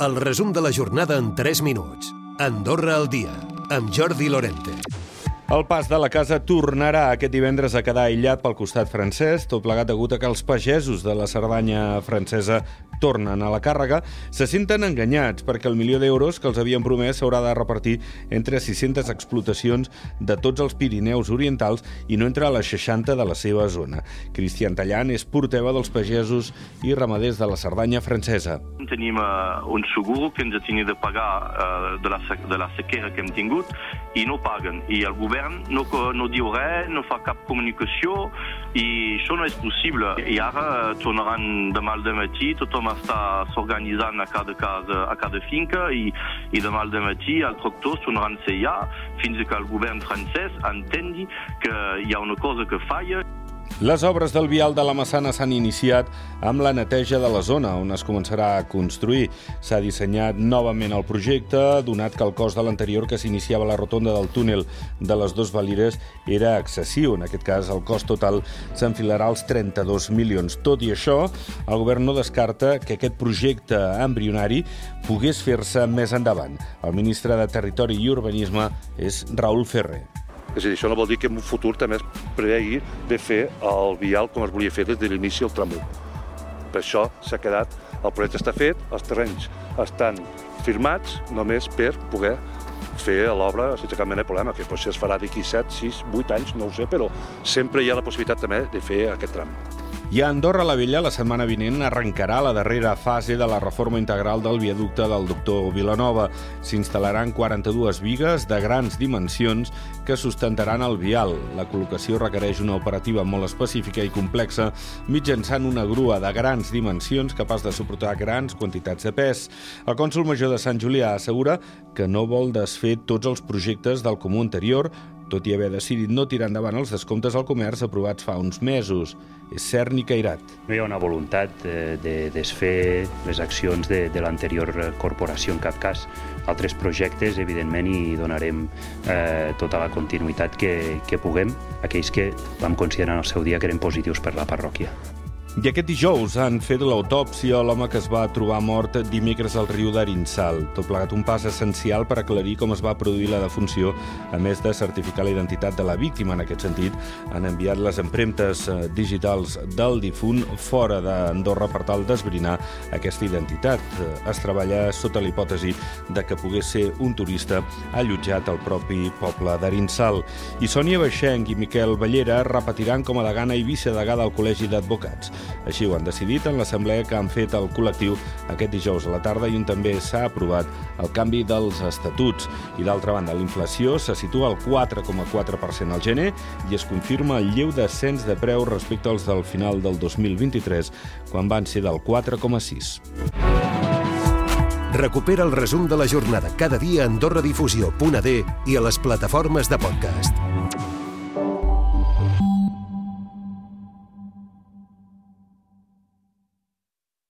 El resum de la jornada en 3 minuts. Andorra al dia, amb Jordi Lorente. El pas de la casa tornarà aquest divendres a quedar aïllat pel costat francès, tot plegat degut a que els pagesos de la Cerdanya francesa tornen a la càrrega, se senten enganyats perquè el milió d'euros que els havien promès s'haurà de repartir entre 600 explotacions de tots els Pirineus orientals i no entre les 60 de la seva zona. Cristian Tallant és porteva dels pagesos i ramaders de la Cerdanya francesa. Tenim uh, un segur que ens ha de pagar uh, de, la, de la sequera que hem tingut i no paguen. I el govern no, no diu res, no fa cap comunicació i això no és possible. I ara tornaran demà al matí, tothom està s'organitzant a cada casa, a cada finca i, i demà al matí els tractors tornaran a ser ja fins que el govern francès entengui que hi ha una cosa que falla. Les obres del vial de la Massana s'han iniciat amb la neteja de la zona on es començarà a construir. S'ha dissenyat novament el projecte, donat que el cost de l'anterior que s'iniciava la rotonda del túnel de les dos valires era excessiu. En aquest cas, el cost total s'enfilarà als 32 milions. Tot i això, el govern no descarta que aquest projecte embrionari pogués fer-se més endavant. El ministre de Territori i Urbanisme és Raül Ferrer. És a dir, això no vol dir que en un futur també es prevegi de fer el vial com es volia fer des de l'inici del tram 1. Per això s'ha quedat, el projecte està fet, els terrenys estan firmats només per poder fer l'obra sense cap mena de problema, que potser es farà d'aquí 7, 6, 8 anys, no ho sé, però sempre hi ha la possibilitat també de fer aquest tram. I a Andorra la Vella, la setmana vinent, arrencarà la darrera fase de la reforma integral del viaducte del doctor Vilanova. S'instal·laran 42 vigues de grans dimensions que sustentaran el vial. La col·locació requereix una operativa molt específica i complexa mitjançant una grua de grans dimensions capaç de suportar grans quantitats de pes. El cònsul major de Sant Julià assegura que no vol desfer tots els projectes del comú anterior, tot i haver decidit no tirar endavant els descomptes al comerç aprovats fa uns mesos. És cert ni cairat. No hi ha una voluntat eh, de desfer les accions de, de l'anterior corporació en cap cas. Altres projectes, evidentment, hi donarem eh, tota la continuïtat que, que puguem, aquells que vam considerar en el seu dia que eren positius per la parròquia. I aquest dijous han fet l'autòpsia a l'home que es va trobar mort dimecres al riu d'Arinsal. Tot plegat un pas essencial per aclarir com es va produir la defunció, a més de certificar la identitat de la víctima. En aquest sentit, han enviat les empremtes eh, digitals del difunt fora d'Andorra per tal d'esbrinar aquesta identitat. Eh, es treballa sota la hipòtesi de que pogués ser un turista allotjat al propi poble d'Arinsal. I Sònia Baixenc i Miquel Ballera repetiran com a degana i vicedegà del Col·legi d'Advocats. Així ho han decidit en l'assemblea que han fet el col·lectiu aquest dijous a la tarda i on també s'ha aprovat el canvi dels estatuts. I d'altra banda, la inflació se situa al 4,4% al gener i es confirma el lleu descens de preu respecte als del final del 2023, quan van ser del 4,6%. Recupera el resum de la jornada cada dia a AndorraDifusió.d i a les plataformes de podcast.